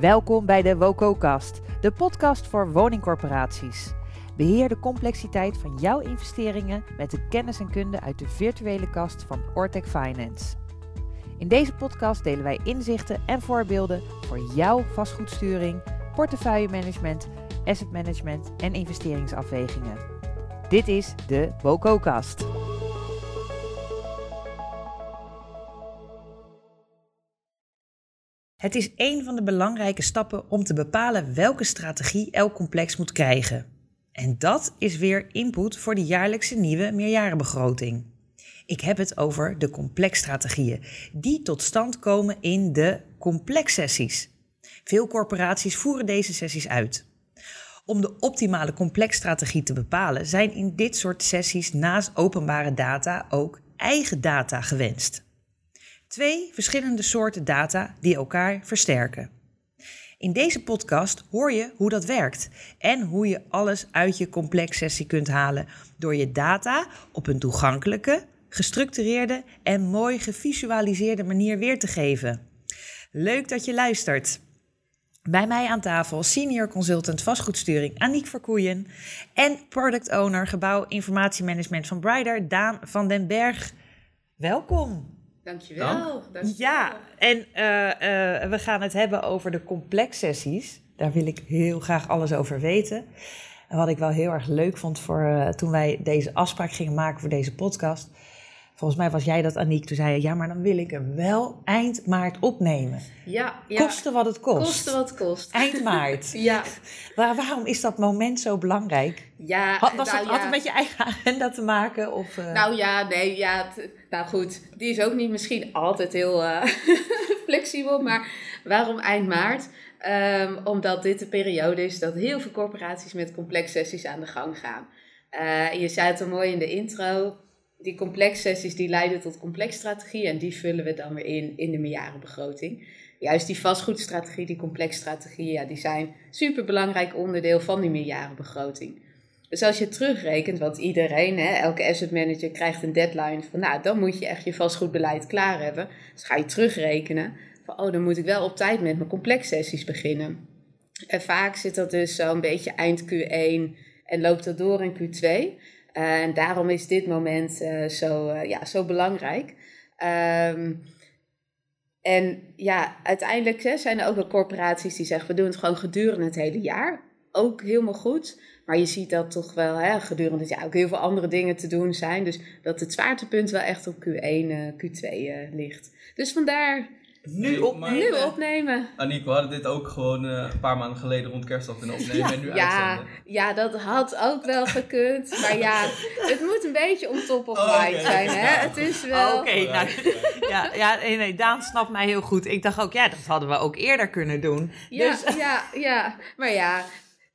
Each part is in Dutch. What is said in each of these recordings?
Welkom bij de WOCO-kast, de podcast voor woningcorporaties. Beheer de complexiteit van jouw investeringen met de kennis en kunde uit de virtuele kast van Ortec Finance. In deze podcast delen wij inzichten en voorbeelden voor jouw vastgoedsturing, portefeuillemanagement, asset management en investeringsafwegingen. Dit is de WOCO-kast. Het is een van de belangrijke stappen om te bepalen welke strategie elk complex moet krijgen. En dat is weer input voor de jaarlijkse nieuwe meerjarenbegroting. Ik heb het over de complexstrategieën, die tot stand komen in de complexsessies. Veel corporaties voeren deze sessies uit. Om de optimale complexstrategie te bepalen, zijn in dit soort sessies naast openbare data ook eigen data gewenst. Twee verschillende soorten data die elkaar versterken. In deze podcast hoor je hoe dat werkt en hoe je alles uit je complexsessie kunt halen door je data op een toegankelijke, gestructureerde en mooi gevisualiseerde manier weer te geven. Leuk dat je luistert. Bij mij aan tafel senior consultant vastgoedsturing Aniek Verkoeien en product owner gebouw informatiemanagement van Brider Daan van den Berg. Welkom. Dankjewel. Dankjewel. Ja, en uh, uh, we gaan het hebben over de complexsessies. Daar wil ik heel graag alles over weten. En wat ik wel heel erg leuk vond voor uh, toen wij deze afspraak gingen maken voor deze podcast. Volgens mij was jij dat, Aniek. Toen zei je, ja, maar dan wil ik hem wel eind maart opnemen. Ja, ja. Koste wat het kost. Koste wat het kost. Eind maart. ja. Maar waarom is dat moment zo belangrijk? Ja, had, was nou, het, had ja. het met je eigen agenda te maken? Of, uh... Nou ja, nee, ja. Nou goed, die is ook niet misschien altijd heel uh, flexibel. Maar waarom eind maart? Um, omdat dit de periode is dat heel veel corporaties met complexsessies aan de gang gaan. Uh, je zei het al mooi in de intro die complexsessies die leiden tot complexstrategie en die vullen we dan weer in in de meerjarenbegroting. Juist die vastgoedstrategie, die complexstrategie, ja, die zijn super belangrijk onderdeel van die meerjarenbegroting. Dus als je terugrekent, want iedereen, hè, elke asset manager krijgt een deadline van, nou, dan moet je echt je vastgoedbeleid klaar hebben. Dus ga je terugrekenen van, oh, dan moet ik wel op tijd met mijn complexsessies beginnen. En vaak zit dat dus zo'n beetje eind Q1 en loopt dat door in Q2. Uh, en daarom is dit moment uh, zo, uh, ja, zo belangrijk. Um, en ja, uiteindelijk hè, zijn er ook wel corporaties die zeggen: we doen het gewoon gedurende het hele jaar. Ook helemaal goed. Maar je ziet dat toch wel hè, gedurende het jaar ook heel veel andere dingen te doen zijn. Dus dat het zwaartepunt wel echt op Q1, Q2 ligt. Dus vandaar nu opnemen. Nu opnemen. Aniek, we hadden dit ook gewoon uh, een paar maanden geleden rond kerst al kunnen opnemen ja, en nu ja, uitzenden. Ja, dat had ook wel gekund. maar ja, het moet een beetje on top of Oh, mind zijn. Hè? Ja, het is wel... Oké, okay, nou, ja, ja, nee, nee, Daan snapt mij heel goed. Ik dacht ook, ja, dat hadden we ook eerder kunnen doen. Ja, dus, ja, ja. Maar ja,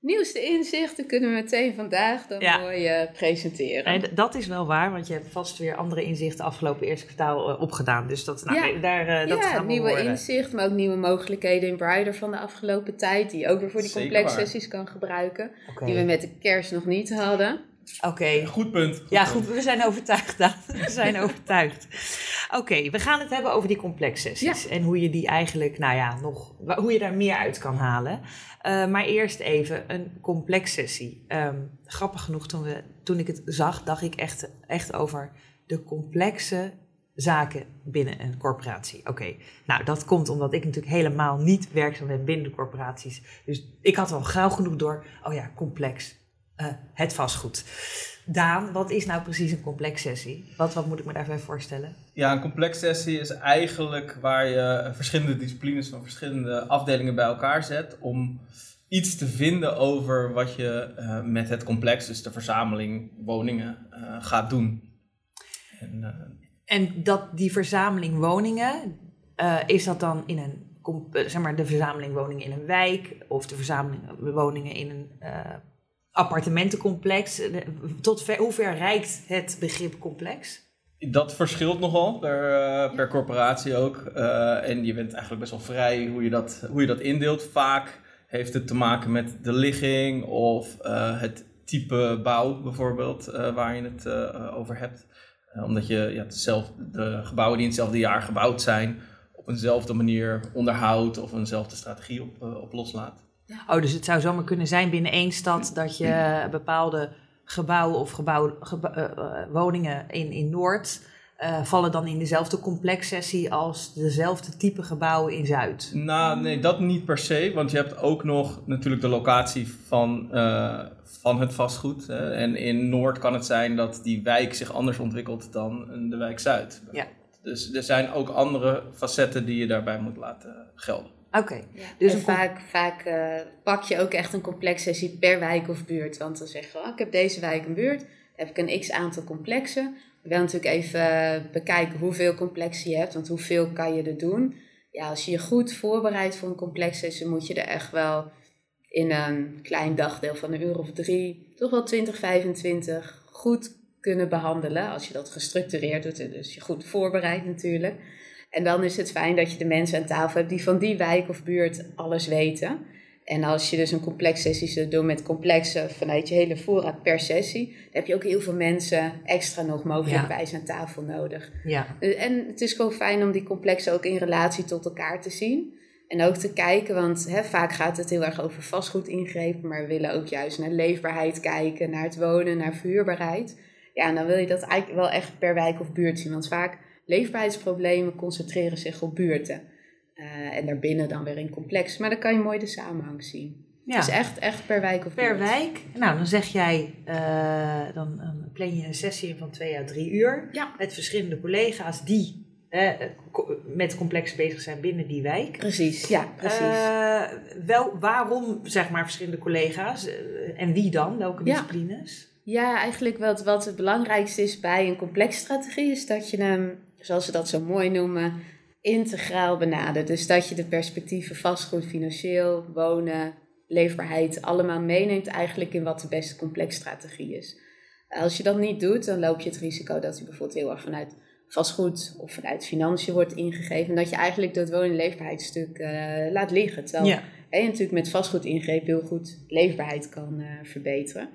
nieuwste inzichten kunnen we meteen vandaag dan Ja. mooi eh, presenteren. nee, dat is wel waar, want je hebt vast weer andere inzichten afgelopen eerste kwartaal eh, opgedaan. Dus dat, nou, Ja. daar, eh, dat ja, gaan we nieuwe horen. inzicht, maar ook nieuwe mogelijkheden in Brider van de afgelopen tijd. Die je ook weer voor die complex sessies kan gebruiken. Die we met de kerst nog niet hadden. Oké. Goed punt. Ja, punt. goed, we zijn overtuigd, Daan. We zijn overtuigd. Oké, we gaan het hebben over die complexsessies. En hoe je die eigenlijk, nou ja, nog, hoe je daar meer uit kan halen. Eh, maar eerst even een complexsessie. Ehm grappig genoeg, toen, we, toen ik het zag, dacht ik echt, echt over de complexe zaken binnen een corporatie. Oké, nou dat komt omdat ik natuurlijk helemaal niet werkzaam ben binnen de corporaties. Dus ik had al gauw genoeg door, oh ja, complex, eh, het vastgoed. Daan, wat is nou precies een complexsessie? Wat, wat moet ik me daarbij voorstellen? Ja, een complex sessie is eigenlijk waar je verschillende disciplines van verschillende afdelingen bij elkaar zet om iets te vinden over wat je eh, met het complex, dus de verzameling woningen, eh, gaat doen. En, En dat die verzameling woningen, is dat dan in een, zeg maar, de verzameling woningen in een wijk of de verzameling woningen in een appartementencomplex? De- Tot ver, hoe ver reikt het begrip complex? Dat verschilt nogal per, eh, per corporatie ook. Eh, en je bent eigenlijk best wel vrij hoe je, dat, hoe je dat indeelt. Vaak heeft het te maken met de ligging of eh, het type bouw bijvoorbeeld eh, waar je het eh, over hebt. Eh, omdat je ja, de gebouwen die in hetzelfde jaar gebouwd zijn op eenzelfde manier onderhoudt of eenzelfde strategie op, op loslaat. Oh, dus het zou zomaar kunnen zijn binnen één stad dat je bepaalde gebouwen of gebouw, uh, woningen in, in Noord uh, vallen dan in dezelfde complexsessie als dezelfde type gebouwen in Zuid? Nou, nee, dat niet per se. Want je hebt ook nog natuurlijk de locatie van, uh, van het vastgoed. Hè. En in Noord kan het zijn dat die wijk zich anders ontwikkelt dan de wijk Zuid. Ja. Dus er zijn ook andere facetten die je daarbij moet laten gelden. Oké. Ja, dus vaak, vaak uh, pak je ook echt een complexsessie per wijk of buurt. Want dan zeg je, oh, ik heb deze wijk een buurt, heb ik een x aantal complexen. We willen natuurlijk even bekijken hoeveel complexen je hebt, want hoeveel kan je er doen. Ja, als je je goed voorbereidt voor een complexsessie, moet je er echt wel in een klein dagdeel van een uur of drie, toch wel 20, 25 goed kunnen behandelen. Als je dat gestructureerd doet, dus je goed voorbereidt natuurlijk. En dan is het fijn dat je de mensen aan tafel hebt die van die wijk of buurt alles weten. En als je dus een complex sessie zou doen met complexen vanuit je hele voorraad per sessie, dan heb je ook heel veel mensen extra nog mogelijkwijs ja. aan tafel nodig. Ja. En het is gewoon fijn om die complexen ook in relatie tot elkaar te zien. En ook te kijken, want hè, vaak gaat het heel erg over vastgoed ingrepen, maar we willen ook juist naar leefbaarheid kijken, naar het wonen, naar verhuurbaarheid. Ja, en dan wil je dat eigenlijk wel echt per wijk of buurt zien, want vaak leefbaarheidsproblemen concentreren zich op buurten. Uh, en daarbinnen dan weer in complex. Maar dan kan je mooi de samenhang zien. Ja. Is echt, echt per wijk of Per wijk. Nou, dan zeg jij, uh, dan, dan plan je een sessie in van twee à drie uur. Ja. Met verschillende collega's die uh, met complex bezig zijn binnen die wijk. Precies, ja, precies. wel, waarom, zeg maar, verschillende collega's? en wie dan? Welke disciplines? Ja, eigenlijk wat, wat het belangrijkste is bij een complexstrategie... is dat je hem, zoals ze dat zo mooi noemen integraal benadert. Dus dat je de perspectieven vastgoed, financieel, wonen, leefbaarheid allemaal meeneemt eigenlijk in wat de beste complexstrategie is. Als je dat niet doet, dan loop je het risico dat je bijvoorbeeld heel erg vanuit vastgoed of vanuit financiën wordt ingegeven. En dat je eigenlijk dat wonen- en leefbaarheidsstuk uh, laat liggen. Terwijl ja. je natuurlijk met vastgoed ingreep heel goed leefbaarheid kan uh, verbeteren.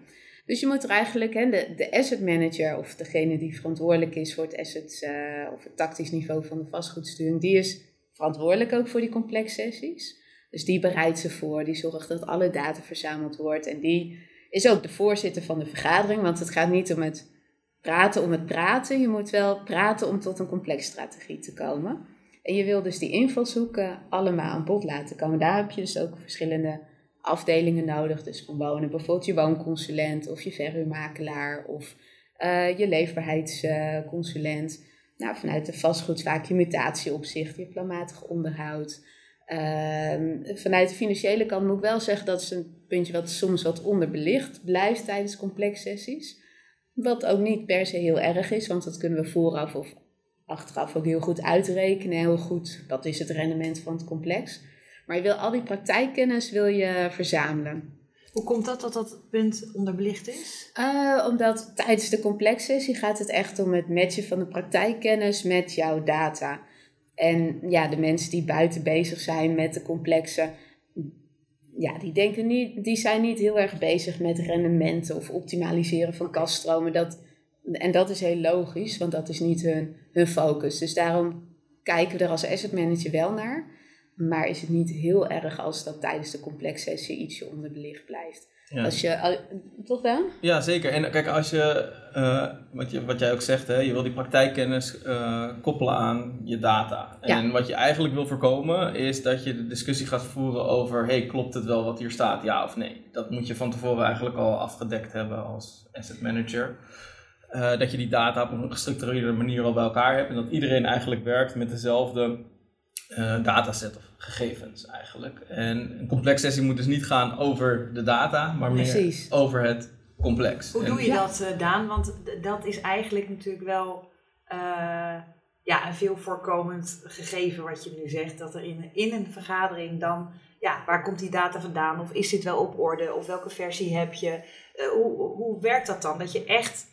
Dus je moet er eigenlijk, hè, de, de asset manager of degene die verantwoordelijk is voor het assets uh, of het tactisch niveau van de vastgoedsturing, die is verantwoordelijk ook voor die complex sessies. Dus die bereidt ze voor, die zorgt dat alle data verzameld wordt en die is ook de voorzitter van de vergadering, want het gaat niet om het praten om het praten, je moet wel praten om tot een complex strategie te komen. En je wil dus die invalshoeken allemaal aan bod laten komen. Daar heb je dus ook verschillende afdelingen nodig. Dus van wonen, bijvoorbeeld je woonconsulent of je verhuurmakelaar of uh, je leefbaarheidsconsulent. nou, vanuit de vastgoed vaak je mutatieopzicht, je planmatig onderhoud. Uh, vanuit de financiële kant moet ik wel zeggen dat is een puntje wat soms wat onderbelicht blijft tijdens complexsessies. Wat ook niet per se heel erg is, want dat kunnen we vooraf of achteraf ook heel goed uitrekenen. Heel goed, wat is het rendement van het complex. Maar je wil al die praktijkkennis wil je verzamelen. Hoe komt dat dat dat punt onderbelicht is? Uh, omdat tijdens de complexsessie gaat het echt om het matchen van de praktijkkennis met jouw data. En ja, de mensen die buiten bezig zijn met de complexe, ja, die, denken niet, die zijn niet heel erg bezig met rendementen of optimaliseren van kaststromen. Dat, en dat is heel logisch, want dat is niet hun, hun focus. Dus daarom kijken we er als asset manager wel naar. Maar is het niet heel erg als dat tijdens de complexsessie ietsje onderbelicht blijft. Ja. Als je, toch wel? Ja, zeker. En kijk, als je, uh, wat, je wat jij ook zegt, hè, je wil die praktijkkennis uh, koppelen aan je data. En ja. wat je eigenlijk wil voorkomen, is dat je de discussie gaat voeren over, hey, klopt het wel wat hier staat, ja of nee? Dat moet je van tevoren eigenlijk al afgedekt hebben als asset manager. Uh, dat je die data op een gestructureerde manier al bij elkaar hebt en dat iedereen eigenlijk werkt met dezelfde uh, dataset of gegevens eigenlijk. En een complex sessie moet dus niet gaan over de data, maar meer Precies. over het complex. Hoe doe je dat, uh, Daan? Want dat is eigenlijk natuurlijk wel uh, ja, een veel voorkomend gegeven wat je nu zegt. Dat er in, in een vergadering dan, ja, waar komt die data vandaan? Of is dit wel op orde? Of welke versie heb je? hoe, hoe werkt dat dan? Dat je echt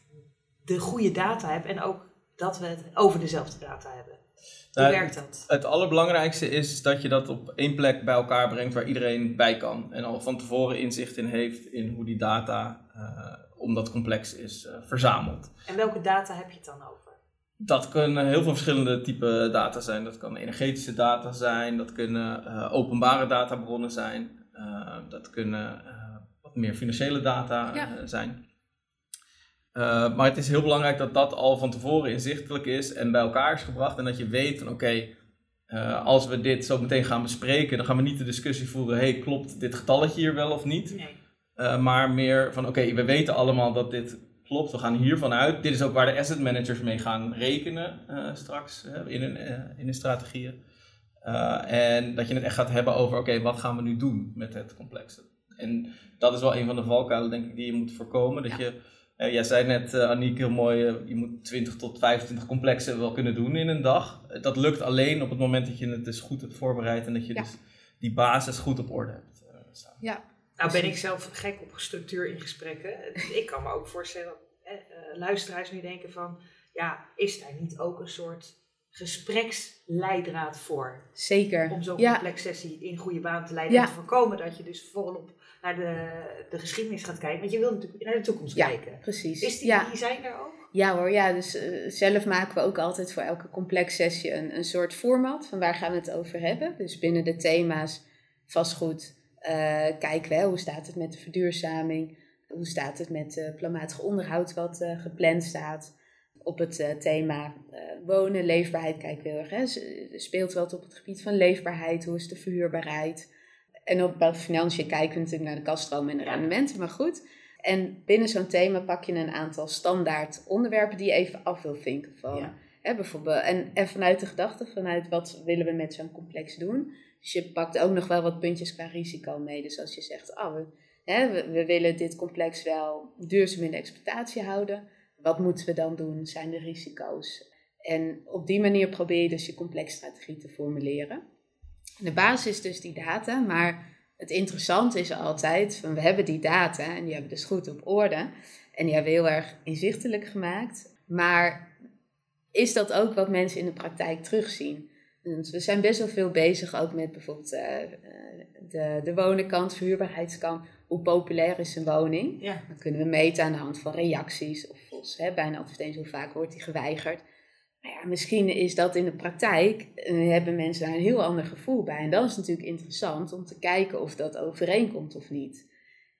de goede data hebt en ook dat we het over dezelfde data hebben. Hoe Nou, werkt dat? Het allerbelangrijkste is dat je dat op één plek bij elkaar brengt waar iedereen bij kan. En al van tevoren inzicht in heeft in hoe die data, uh, omdat complex is, uh, verzameld. En welke data heb je het dan over? Dat kunnen heel veel verschillende type data zijn. Dat kan energetische data zijn, dat kunnen uh, openbare databronnen zijn, uh, dat kunnen uh, wat meer financiële data Ja. zijn. Maar het is heel belangrijk dat dat al van tevoren inzichtelijk is en bij elkaar is gebracht en dat je weet van oké, als we dit zo meteen gaan bespreken, dan gaan we niet de discussie voeren, hey, klopt dit getalletje hier wel of niet? Nee. maar meer van oké, we weten allemaal dat dit klopt, we gaan hiervan uit. Dit is ook waar de asset managers mee gaan rekenen straks in, hun, in hun strategieën. en dat je het echt gaat hebben over, oké, wat gaan we nu doen met het complexe? En dat is wel een van de valkuilen, denk ik, die je moet voorkomen. Dat Ja. je, jij zei net, Aniek, heel mooi, je moet 20 tot 25 complexen wel kunnen doen in een dag. Dat lukt alleen op het moment dat je het dus goed hebt voorbereid en dat je Ja. dus die basis goed op orde hebt staan. Ja, Nou ben ik zelf gek op structuur in gesprekken. Ik kan me ook voorstellen dat eh, eh, luisteraars nu denken van... Ja, is daar niet ook een soort gespreksleidraad voor? zeker. Om zo'n Ja. complex sessie in goede baan te leiden. Ja. En te voorkomen dat je dus volop naar de, de geschiedenis gaat kijken. Want je wil natuurlijk naar de toekomst Ja. kijken. Precies. Is die, ja. die zijn er ook? Ja hoor, ja, dus eh, zelf maken we ook altijd voor elke complex sessie een, een soort format van waar gaan we het over hebben. Dus binnen de thema's vastgoed eh, kijken we hè, hoe staat het met de verduurzaming, hoe staat het met het planmatig onderhoud wat gepland staat. Op het thema wonen, leefbaarheid kijken we heel erg. Hè. Speelt wat op het gebied van leefbaarheid, hoe is de verhuurbaarheid. En op bij financiën kijken we natuurlijk naar de kaststroom en de rendementen, maar goed. En binnen zo'n thema pak je een aantal standaard onderwerpen die je even af wil vinken van. Ja. Hè, bijvoorbeeld, en, en vanuit de gedachte, vanuit wat willen we met zo'n complex doen. Dus je pakt ook nog wel wat puntjes qua risico mee. Dus als je zegt, oh, we, hè, we, we willen dit complex wel duurzaam in de exploitatie houden. Wat moeten we dan doen? Zijn de risico's? En op die manier probeer je dus je complexstrategie te formuleren. De basis is dus die data, maar het interessante is altijd, van we hebben die data en die hebben we dus goed op orde. En die hebben we heel erg inzichtelijk gemaakt. Maar is dat ook wat mensen in de praktijk terugzien? Dus we zijn best wel veel bezig ook met bijvoorbeeld eh, de, de wonenkant, verhuurbaarheidskant. Hoe populair is een woning? Ja. Dan kunnen we meten aan de hand van reacties of volgens, hè, bij een advertentie hoe vaak wordt die geweigerd. Nou ja, misschien is dat in de praktijk, eh, hebben mensen daar een heel ander gevoel bij. En dan is natuurlijk interessant om te kijken of dat overeenkomt of niet.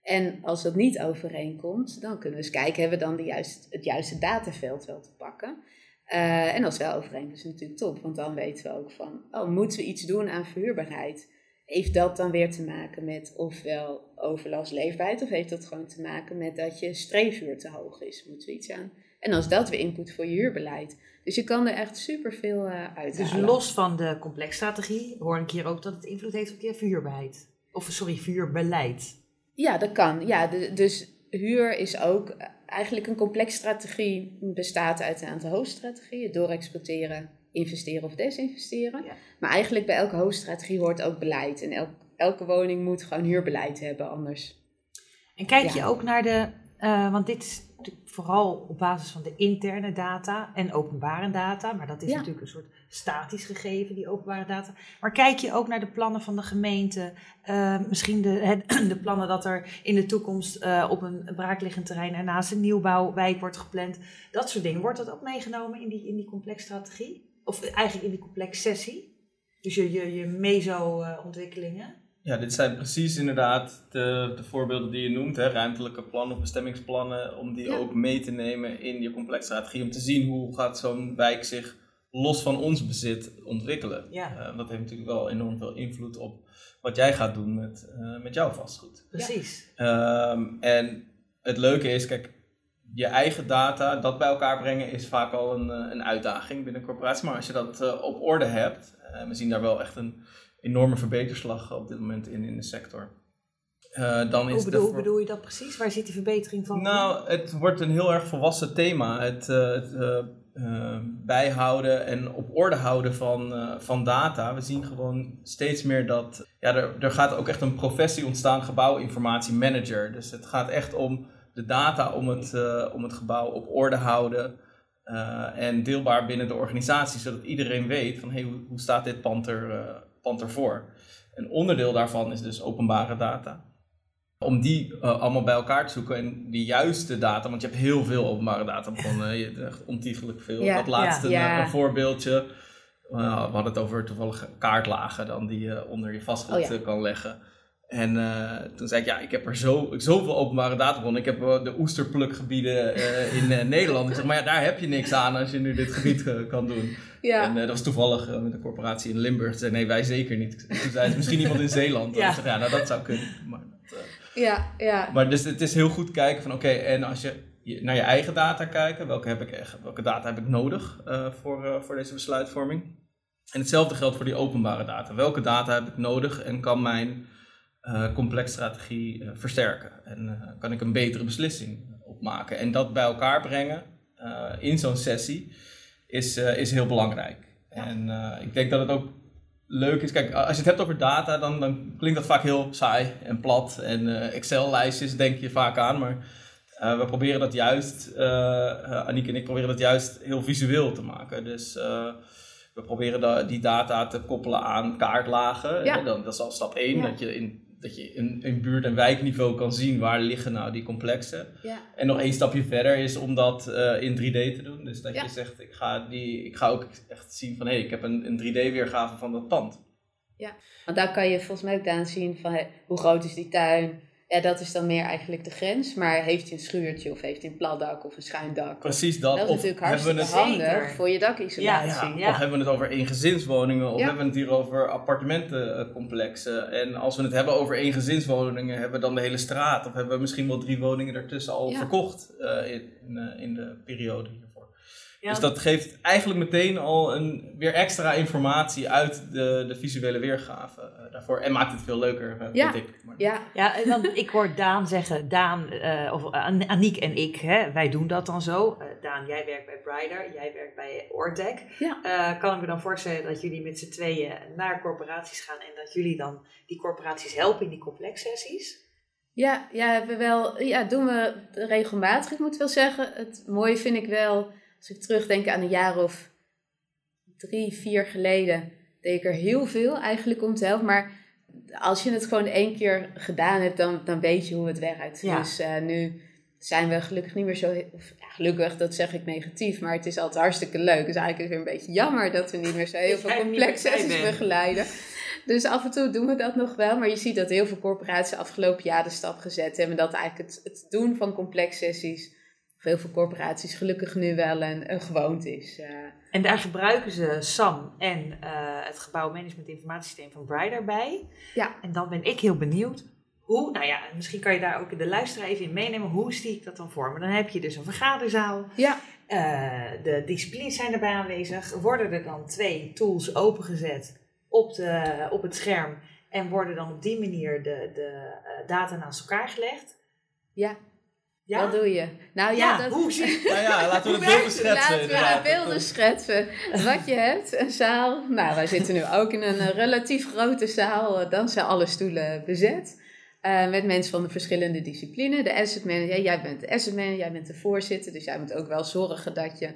En als dat niet overeenkomt, dan kunnen we eens kijken, hebben we dan juist, het juiste dataveld wel te pakken? Eh, en als wel overeenkomt, is het natuurlijk top, want dan weten we ook van, oh, moeten we iets doen aan verhuurbaarheid? Heeft dat dan weer te maken met ofwel overlast leefbaarheid, of heeft dat gewoon te maken met dat je streefhuur te hoog is? Moeten we iets aan? En als dat weer input voor je huurbeleid. Dus je kan er echt superveel eh uit Dus los van de complexstrategie hoor ik hier ook dat het invloed heeft op je verhuurbaarheid. Of sorry, verhuurbeleid. Ja, dat kan. Ja, de- dus huur is ook eh, eigenlijk een complex strategie. Bestaat uit een aantal hoofdstrategieën. Doorexploiteren, investeren of desinvesteren. Ja. Maar eigenlijk bij elke hoofdstrategie hoort ook beleid. En elk, elke woning moet gewoon huurbeleid hebben, anders. En kijk Ja. je ook naar de, eh, want dit vooral op basis van de interne data en openbare data, maar dat is Ja. natuurlijk een soort statisch gegeven, die openbare data. Maar kijk je ook naar de plannen van de gemeente, eh, misschien de, de plannen dat er in de toekomst eh, op een braakliggend terrein ernaast een nieuwbouwwijk wordt gepland, dat soort dingen. Wordt dat ook meegenomen in die, in die complexstrategie? Of eigenlijk in die complex sessie? Dus je, je, je meso-ontwikkelingen? Ja, dit zijn precies inderdaad de, de voorbeelden die je noemt, hè, ruimtelijke plannen of bestemmingsplannen, om die Ja. ook mee te nemen in je complexstrategie, om te zien hoe gaat zo'n wijk zich los van ons bezit ontwikkelen. Ja. Eh, dat heeft natuurlijk wel enorm veel invloed op wat jij gaat doen met, eh, met jouw vastgoed. Precies. Ehm, en het leuke is, kijk, je eigen data, dat bij elkaar brengen is vaak al een, eh, een uitdaging binnen een corporatie. Maar als je dat op orde hebt, we zien daar wel echt een enorme verbeterslag op dit moment in, in de sector. Eh, dan is Hoe de bedoel, voor- bedoel je dat precies? Waar zit die verbetering van? nou, het wordt een heel erg volwassen thema. Het, eh, het eh, bijhouden en op orde houden van, van data. We zien gewoon steeds meer dat. Ja, er, er gaat ook echt een professie ontstaan, gebouwinformatiemanager. Dus het gaat echt om de data om het, om het gebouw op orde houden. en deelbaar binnen de organisatie, zodat iedereen weet van hey, hoe, hoe staat dit pand, er, eh, pand ervoor. Een onderdeel daarvan is dus openbare data. om die uh, allemaal bij elkaar te zoeken en die juiste data, want je hebt heel veel openbare databronnen, je hebt echt ontiegelijk veel. Ja. Dat laatste Ja. Ja. Een, een voorbeeldje, Uh, we hadden het over toevallige kaartlagen dan die je onder je vastgoed Oh eh, kan leggen. En eh, toen zei ik, ja, ik heb er zo, zoveel openbare databronnen. Ik heb uh, de oesterplukgebieden uh, in Nederland. Ik zeg, maar ja, daar heb je niks aan als je nu dit gebied kan doen. Ja. En dat was toevallig met een corporatie in Limburg. Ze zei, nee, wij zeker niet. Toen zei ze, misschien iemand in Zeeland. Ja. Ik zeg, ja, nou dat zou kunnen. Maar, dat, ja, ja. maar dus het is heel goed kijken van, oké, okay, en als je naar je eigen data kijken, welke, heb ik echt, welke data heb ik nodig voor, voor deze besluitvorming? En hetzelfde geldt voor die openbare data. Welke data heb ik nodig en kan mijn uh, complexstrategie uh, versterken? En uh, kan ik een betere beslissing opmaken? En dat bij elkaar brengen in zo'n sessie is, is heel belangrijk. Ja. En ik denk dat het ook leuk is. Kijk, als je het hebt over data, dan, dan klinkt dat vaak heel saai en plat. En Excel-lijstjes denk je vaak aan, maar we proberen dat juist, Aniek en ik proberen dat juist heel visueel te maken. Dus we proberen die data te koppelen aan kaartlagen. Ja. Dan, dat is al stap 1, Ja. dat je in dat je in, in buurt- en wijkniveau kan zien waar liggen nou die complexen. Ja. En nog één stapje verder is om dat uh, in 3D te doen. Dus dat Ja. je zegt, ik ga, die, ik ga ook echt zien van hé, hey, ik heb een, een 3D-weergave van dat pand. Want daar kan je volgens mij ook aan zien van hè, hoe groot is die tuin. Ja, dat is dan meer eigenlijk de grens. Maar heeft hij een schuurtje of heeft hij een plat dak of een schuin dak? Precies dat. Dat is of natuurlijk hebben we hartstikke het, Zeker. handig voor je dakisolatie. ja, Ja. Of hebben we het over eengezinswoningen, of Ja. hebben we het hier over appartementencomplexen. En als we het hebben over eengezinswoningen, hebben we dan de hele straat. Of hebben we misschien wel drie woningen ertussen al Ja. verkocht eh, in, in, eh, in de periode. Ja, Dus dat geeft eigenlijk meteen al een, weer extra informatie uit de, de visuele weergave eh, daarvoor. En maakt het veel leuker, eh, Ja. vind ik. Maar- Ja, Ja, en dan, ik hoor Daan zeggen, Daan, eh, of An- Aniek en ik, hè, wij doen dat dan zo. Eh, Daan, jij werkt bij Brider, jij werkt bij Ortec. Ja. Eh, kan ik me dan voorstellen dat jullie met z'n tweeën naar corporaties gaan en dat jullie dan die corporaties helpen in die complexsessies? Ja, ja, hebben we wel, ja, doen we regelmatig. Ik moet wel zeggen, het mooie vind ik wel, als ik terugdenk aan een jaar of drie, vier geleden, deed ik er heel veel eigenlijk om te helpen. Maar als je het gewoon één keer gedaan hebt, dan, dan weet je hoe het werkt. Ja. Dus eh, nu zijn we gelukkig niet meer zo, of, ja, gelukkig, dat zeg ik negatief, maar het is altijd hartstikke leuk. Dus eigenlijk is het weer een beetje jammer dat we niet meer zo heel veel complexsessies bent. begeleiden. Dus af en toe doen we dat nog wel. Maar je ziet dat heel veel corporaties afgelopen jaar de stap gezet hebben. Dat eigenlijk het, het doen van complexsessies voor veel corporaties gelukkig nu wel een, een gewoonte is. Eh, En daar gebruiken ze SAM en eh, het gebouwmanagement informatiesysteem van Brider bij. Ja. En dan ben ik heel benieuwd hoe, nou ja, misschien kan je daar ook de luisteraar even in meenemen. Hoe zie ik dat dan voor me? Dan heb je dus een vergaderzaal. ja, Eh, de disciplines zijn erbij aanwezig. Worden er dan twee tools opengezet op, de, op het scherm en worden dan op die manier de, de data naast elkaar gelegd? ja, Ja, dat doe je. Nou ja, ja dat, hoe zie Nou ja, laten we Hoe het beeld werkt het? schetsen. Laten we de beelden schetsen. Wat je hebt, een zaal. Nou, wij zitten nu ook in een eh, relatief grote zaal. Eh, Dan zijn alle stoelen bezet. Eh, met mensen van de verschillende disciplines. De asset manager, jij bent de asset manager, jij bent de voorzitter. Dus jij moet ook wel zorgen dat je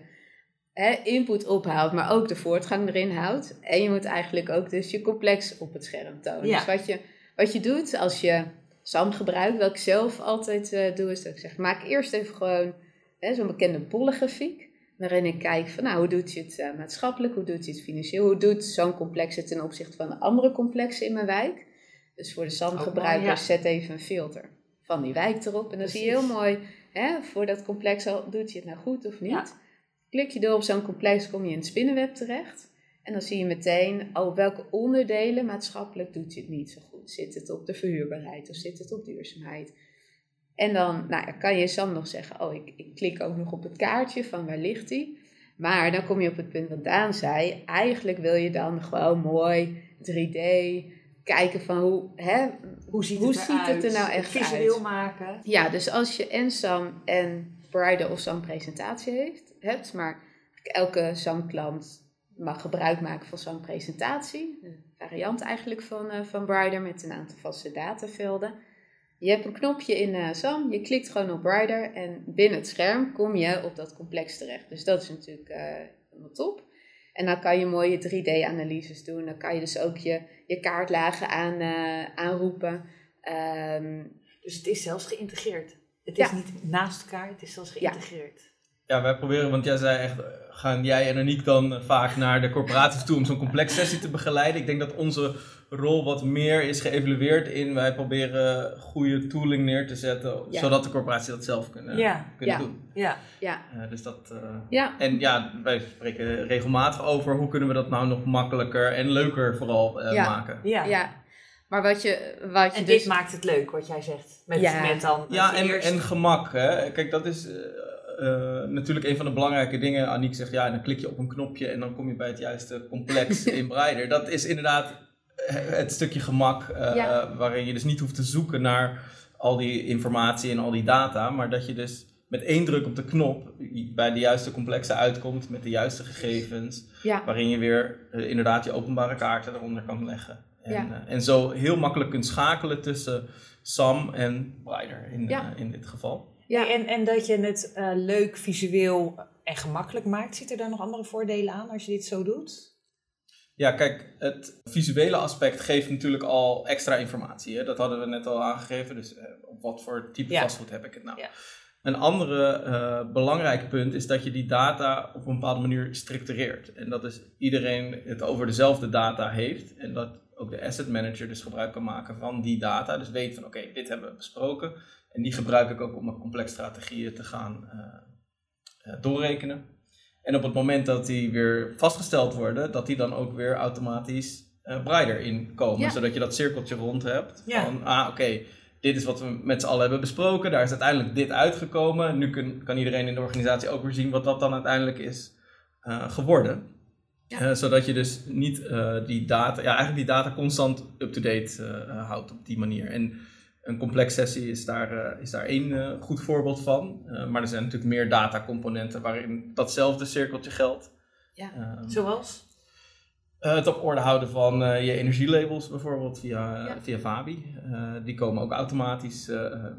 hè, input ophaalt, maar ook de voortgang erin houdt. En je moet eigenlijk ook dus je complex op het scherm tonen. Ja. Dus wat je, wat je doet als je SAM gebruikt, wat ik zelf altijd eh, doe, is dat ik zeg, maak eerst even gewoon zo'n bekende bollengrafiek. Waarin ik kijk van, nou, hoe doet je het eh, maatschappelijk, hoe doet je het financieel, hoe doet zo'n complex het ten opzichte van de andere complexen in mijn wijk. Dus voor de SAM-gebruikers ja. zet even een filter van die wijk erop. En dan zie je heel mooi, hè, voor dat complex al, doet je het nou goed of niet. Ja. Klik je door op zo'n complex, kom je in het spinnenweb terecht. En dan zie je meteen, oh, welke onderdelen maatschappelijk doet je het niet zo goed. Zit het op de verhuurbaarheid of zit het op duurzaamheid? En dan nou, kan je Sam nog zeggen, oh, ik, ik klik ook nog op het kaartje van waar ligt die. Maar dan kom je op het punt wat Daan zei. Eigenlijk wil je dan gewoon mooi 3D kijken van hoe, hè, Hoe ziet, Hoe het, ziet het eruit? er nou echt Visueel uit? maken. Ja, dus als je en SAM en Brider of SAM presentatie heeft, hebt, maar elke SAM-klant mag gebruik maken van SAM presentatie, een variant eigenlijk van, eh van Brider met een aantal vaste datavelden. Je hebt een knopje in eh, SAM, je klikt gewoon op Brider en binnen het scherm kom je op dat complex terecht. Dus dat is natuurlijk eh helemaal top. En dan kan je mooie 3D-analyses doen. Dan kan je dus ook je, je kaartlagen aan, eh, aanroepen. Ehm, Dus het is zelfs geïntegreerd. Het Ja. is niet naast elkaar, het is zelfs Ja. geïntegreerd. Ja, wij proberen, want jij zei echt, gaan jij en Aniek dan eh, vaak naar de corporaties toe om zo'n complex sessie te begeleiden? Ik denk dat onze rol wat meer is geëvalueerd in, wij proberen goede tooling neer te zetten, Ja. zodat de corporaties dat zelf kunnen, Ja. kunnen Ja. doen. Ja. Ja, Eh, dus dat, eh, ja, en ja, wij spreken regelmatig over hoe kunnen we dat nou nog makkelijker en leuker vooral eh, Ja. maken. ja. ja. Maar wat je, wat je En dus... dit maakt het leuk, wat jij zegt. Met, Ja. met dan Ja, en, eerst- en gemak. Hè. Kijk, dat is natuurlijk een van de belangrijke dingen. Aniek zegt, ja, dan klik je op een knopje en dan kom je bij het juiste complex in Brighter. Dat is inderdaad eh, het stukje gemak eh, Ja. waarin je dus niet hoeft te zoeken naar al die informatie en al die data, maar dat je dus met één druk op de knop bij de juiste complexen uitkomt met de juiste gegevens, Ja, waarin je weer eh, inderdaad je openbare kaarten eronder kan leggen. En, Ja. eh, en zo heel makkelijk kunt schakelen tussen SAM en Brighter in, Ja. eh, in dit geval. Ja. En, en dat je het eh, leuk, visueel en gemakkelijk maakt. Zit er daar nog andere voordelen aan als je dit zo doet? Ja, kijk, het visuele aspect geeft natuurlijk al extra informatie. Hè? Dat hadden we net al aangegeven. Dus eh, op wat voor type Ja. vastgoed heb ik het nou? Ja. Een andere eh belangrijk punt is dat je die data op een bepaalde manier structureert. En dat is iedereen het over dezelfde data heeft. En dat ook de asset manager dus gebruik kan maken van die data. Dus weet van oké, dit hebben we besproken. En die gebruik ik ook om mijn complex strategieën te gaan eh, eh, doorrekenen. En op het moment dat die weer vastgesteld worden, dat die dan ook weer automatisch eh Brighter inkomen. Ja. Zodat je dat cirkeltje rond hebt. Ja. Van, ah oké, dit is wat we met z'n allen hebben besproken. Daar is uiteindelijk dit uitgekomen. Nu kun- kan iedereen in de organisatie ook weer zien wat dat dan uiteindelijk is geworden. Ja. Zodat je dus niet die data, ja, eigenlijk die data constant up-to-date houdt op die manier. En een complex sessie is daar, eh, is daar één eh, goed voorbeeld van. Eh, maar er zijn natuurlijk meer datacomponenten waarin datzelfde cirkeltje geldt. Ja. Ehm, Zoals? eh, het op orde houden van eh, je energielabels bijvoorbeeld via, Ja. via Vabi. Eh, die komen ook automatisch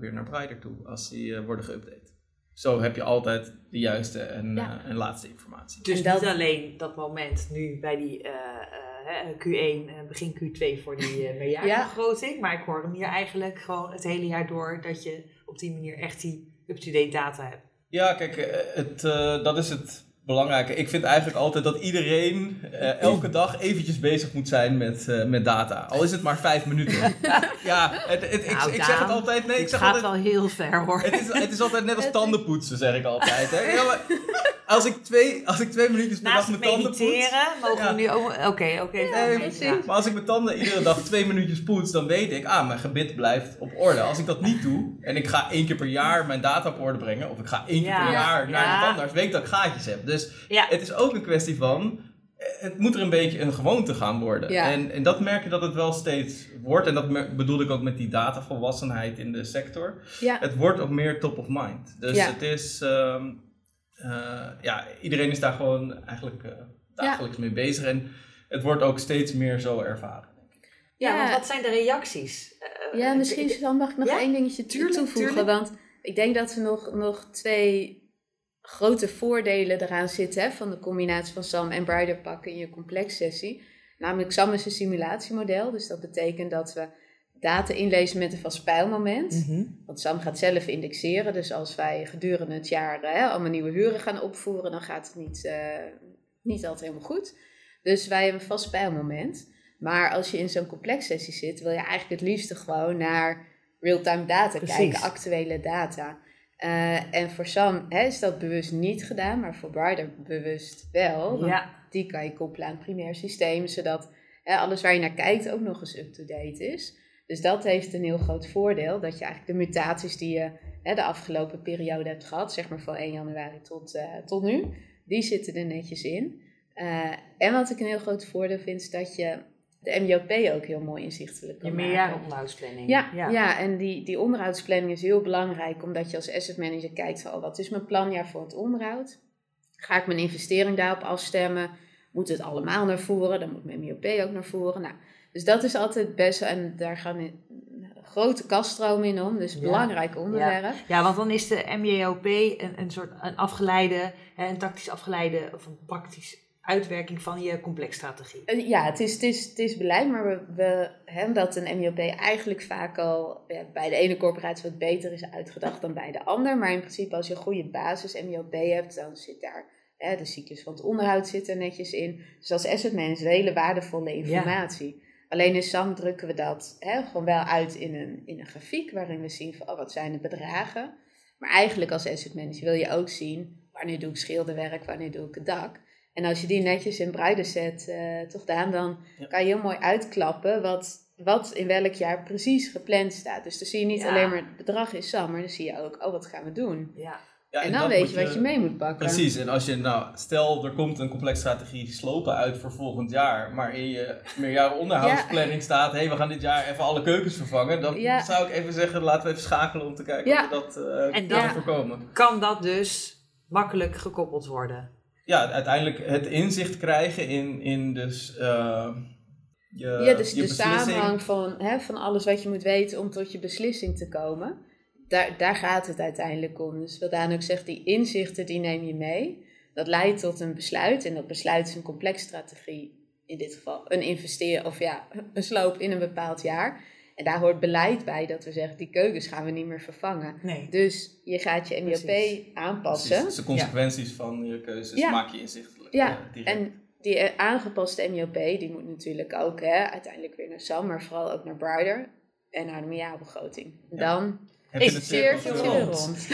weer naar Brighter toe als die eh, worden geüpdate. Zo heb je altijd de juiste en, Ja. en laatste informatie. Dus En dat- niet alleen dat moment nu bij die Q1, eh, begin Q2 voor die uh, meerjarenbegroting. Maar ik hoor hem hier eigenlijk gewoon het hele jaar door dat je op die manier echt die up-to-date data hebt. Ja, kijk, eh, het, eh, dat is het belangrijke. Ik vind eigenlijk altijd dat iedereen eh, elke dag eventjes bezig moet zijn met, eh, met data. Al is het maar vijf minuten. ja, het, het, ik, Nou, ik zeg het altijd. Nee, ik Het zeg gaat altijd. wel heel ver hoor. Het is, het is altijd net als tandenpoetsen, zeg ik altijd. Hè? Ja, maar als, ik twee, als ik twee minuutjes per dag mijn tanden poets... mogen Ja. we nu ook... Oké, oké. Ja. Ja. Maar als ik mijn tanden iedere dag twee minuutjes poets, dan weet ik, ah, mijn gebit blijft op orde. Als ik dat niet doe en ik ga één keer per jaar mijn data op orde brengen, of ik ga één keer per jaar naar de tandarts, weet ik dat ik gaatjes heb. Dus Ja. het is ook een kwestie van, eh, het moet er een beetje een gewoonte gaan worden. Ja. En, en dat merk je dat het wel steeds wordt. En dat bedoel ik ook met die datavolwassenheid in de sector. ja, Het wordt ook meer top of mind. Dus Ja. het is, ehm, eh, ja, iedereen is daar gewoon eigenlijk eh, dagelijks mee bezig. En het wordt ook steeds meer zo ervaren. Ja, Ja. want wat zijn de reacties? Ja, misschien dan mag ik nog Ja, één dingetje tuurlijk, toevoegen. tuurlijk. Want ik denk dat er nog, nog twee grote voordelen eraan zitten hè, van de combinatie van SAM en Brighter pakken in je complex sessie. Namelijk SAM is een simulatiemodel, dus dat betekent dat we data inlezen met een vast pijlmoment. Mhm. Want SAM gaat zelf indexeren. Dus als wij gedurende het jaar hè, allemaal nieuwe huren gaan opvoeren, dan gaat het niet, eh, niet altijd helemaal goed. Dus wij hebben een vast pijlmoment. Maar als je in zo'n complex sessie zit, wil je eigenlijk het liefste gewoon naar real-time data Precies. kijken, actuele data. Eh, en voor SAM hè, is dat bewust niet gedaan, maar voor Brighter bewust wel. Ja, die kan je koppelen aan het primair systeem, zodat hè, alles waar je naar kijkt ook nog eens up-to-date is. Dus dat heeft een heel groot voordeel, dat je eigenlijk de mutaties die je hè, de afgelopen periode hebt gehad, zeg maar van 1 januari tot, eh, tot nu, die zitten er netjes in. Eh, en wat ik een heel groot voordeel vind, is dat je de MJOP ook heel mooi inzichtelijk kan je meerjarenonderhoudsplanning. Ja, ja. en die, die onderhoudsplanning is heel belangrijk, omdat je als asset manager kijkt van, oh, wat is mijn planjaar voor het onderhoud? Ga ik mijn investering daarop afstemmen? Moet het allemaal naar voren? Dan moet mijn MIOP ook naar voren. Nou, dus dat is altijd best, en daar gaan grote kaststromen in om, dus Ja. belangrijk onderwerp. Ja, want dan is de MJOP een, een soort een afgeleide, een tactisch afgeleide of een praktisch uitwerking van je complexstrategie. Eh, ja, het is, het is, het is beleid, maar we, we hebben dat een MJP eigenlijk vaak al ja, bij de ene corporatie wat beter is uitgedacht dan bij de ander. Maar in principe als je een goede basis MJP hebt, dan zit daar hè, de cyclus van het onderhoud zit er netjes in. Dus als asset manager hele waardevolle informatie. Alleen in SAM drukken we dat hè, gewoon wel uit in een, in een grafiek waarin we zien van oh, wat zijn de bedragen. Maar eigenlijk als asset manager wil je ook zien wanneer doe ik schilderwerk, wanneer doe ik het dak. En als je die netjes in bruiden zet, uh, toch Daan, dan kan je heel mooi uitklappen wat, wat in welk jaar precies gepland staat. Dus dan zie je niet alleen maar het bedrag is SAM, maar dan zie je ook, oh wat gaan we doen. Ja. Ja, en dan weet je wat je mee moet pakken. Precies, en als je, nou, stel er komt een complex strategie slopen uit voor volgend jaar, maar in je meerjaren onderhoudsplanning staat, hé, hey, we gaan dit jaar even alle keukens vervangen, dan zou ik even zeggen, laten we even schakelen om te kijken of we dat uh, en dan voorkomen. Kan dat dus makkelijk gekoppeld worden? Ja, uiteindelijk het inzicht krijgen in, in dus... Uh, je, ja, dus de samenhang van, hè, van alles wat je moet weten om tot je beslissing te komen daar, daar gaat het uiteindelijk om. Dus wat Daan ook zegt, die inzichten die neem je mee. Dat leidt tot een besluit. En dat besluit is een complex strategie. In dit geval een investeren of ja, een sloop in een bepaald jaar. En daar hoort beleid bij dat we zeggen, die keukens gaan we niet meer vervangen. Nee. Dus je gaat je MJP aanpassen. Precies. Dus de consequenties van je keuzes maak je inzichtelijk. Ja, en die aangepaste MJP, die moet natuurlijk ook hè, uiteindelijk weer naar SAM, maar vooral ook naar Brider en naar de meerjaarbegroting. Dan heb je het cirkeltje rond.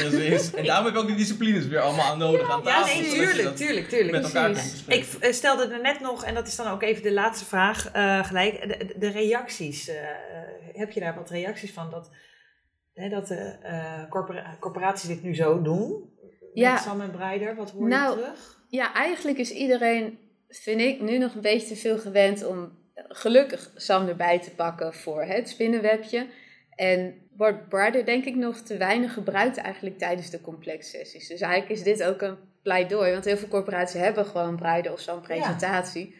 En daarom heb ik ook die disciplines weer allemaal aan nodig aan tafel. Ja, nee, tuurlijk, tuurlijk, tuurlijk. Met elkaar Ik eh, stelde er net nog, en dat is dan ook even de laatste vraag uh, gelijk, de, de reacties. Uh, heb je daar wat reacties van dat, hè, dat de uh, corpora corporaties dit nu zo doen? Ja. Met Sam en Breider, wat hoor nou, je terug? Ja, eigenlijk is iedereen, vind ik, nu nog een beetje te veel gewend om gelukkig Sam erbij te pakken voor het spinnenwebje. En wordt Brider denk ik nog te weinig gebruikt eigenlijk tijdens de complex sessies. Dus eigenlijk is dit ook een pleidooi, want heel veel corporaties hebben gewoon Brider of zo'n presentatie.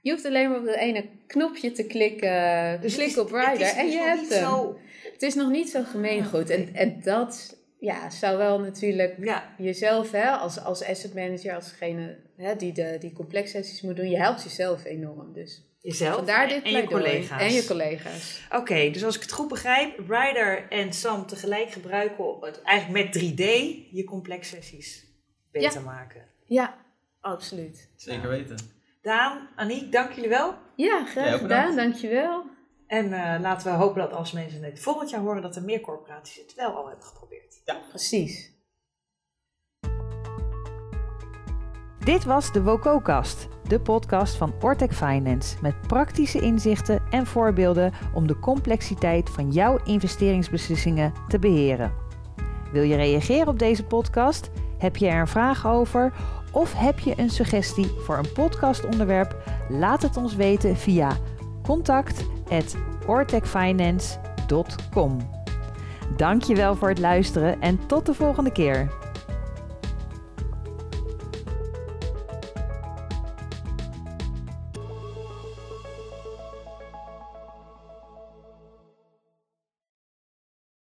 Je hoeft alleen maar op dat ene knopje te klikken, dus klikken op Brider en je hebt hem. Zo... Het is nog niet zo gemeengoed. En, en dat ja, zou wel natuurlijk ja. jezelf hè, als, als asset manager, als degene hè, die de die complex sessies moet doen, je helpt jezelf enorm. Dus Jezelf Vandaar dit en je collega's. En je collega's. Oké, dus als ik het goed begrijp, Ryder en Sam tegelijk gebruiken, eigenlijk met 3D, je complex sessies beter maken. Ja, absoluut. Zeker weten. Daan, Aniek, dank jullie wel. Ja, graag gedaan. Dankjewel. En uh, laten we hopen dat als mensen het volgend jaar horen, dat er meer corporaties het wel al hebben geprobeerd. Ja, precies. Dit was de WOCO-kast, de podcast van Ortec Finance met praktische inzichten en voorbeelden om de complexiteit van jouw investeringsbeslissingen te beheren. Wil je reageren op deze podcast? Heb je er een vraag over? Of heb je een suggestie voor een podcastonderwerp? Laat het ons weten via contact@ortecfinance.com. Dankjewel voor het luisteren en tot de volgende keer.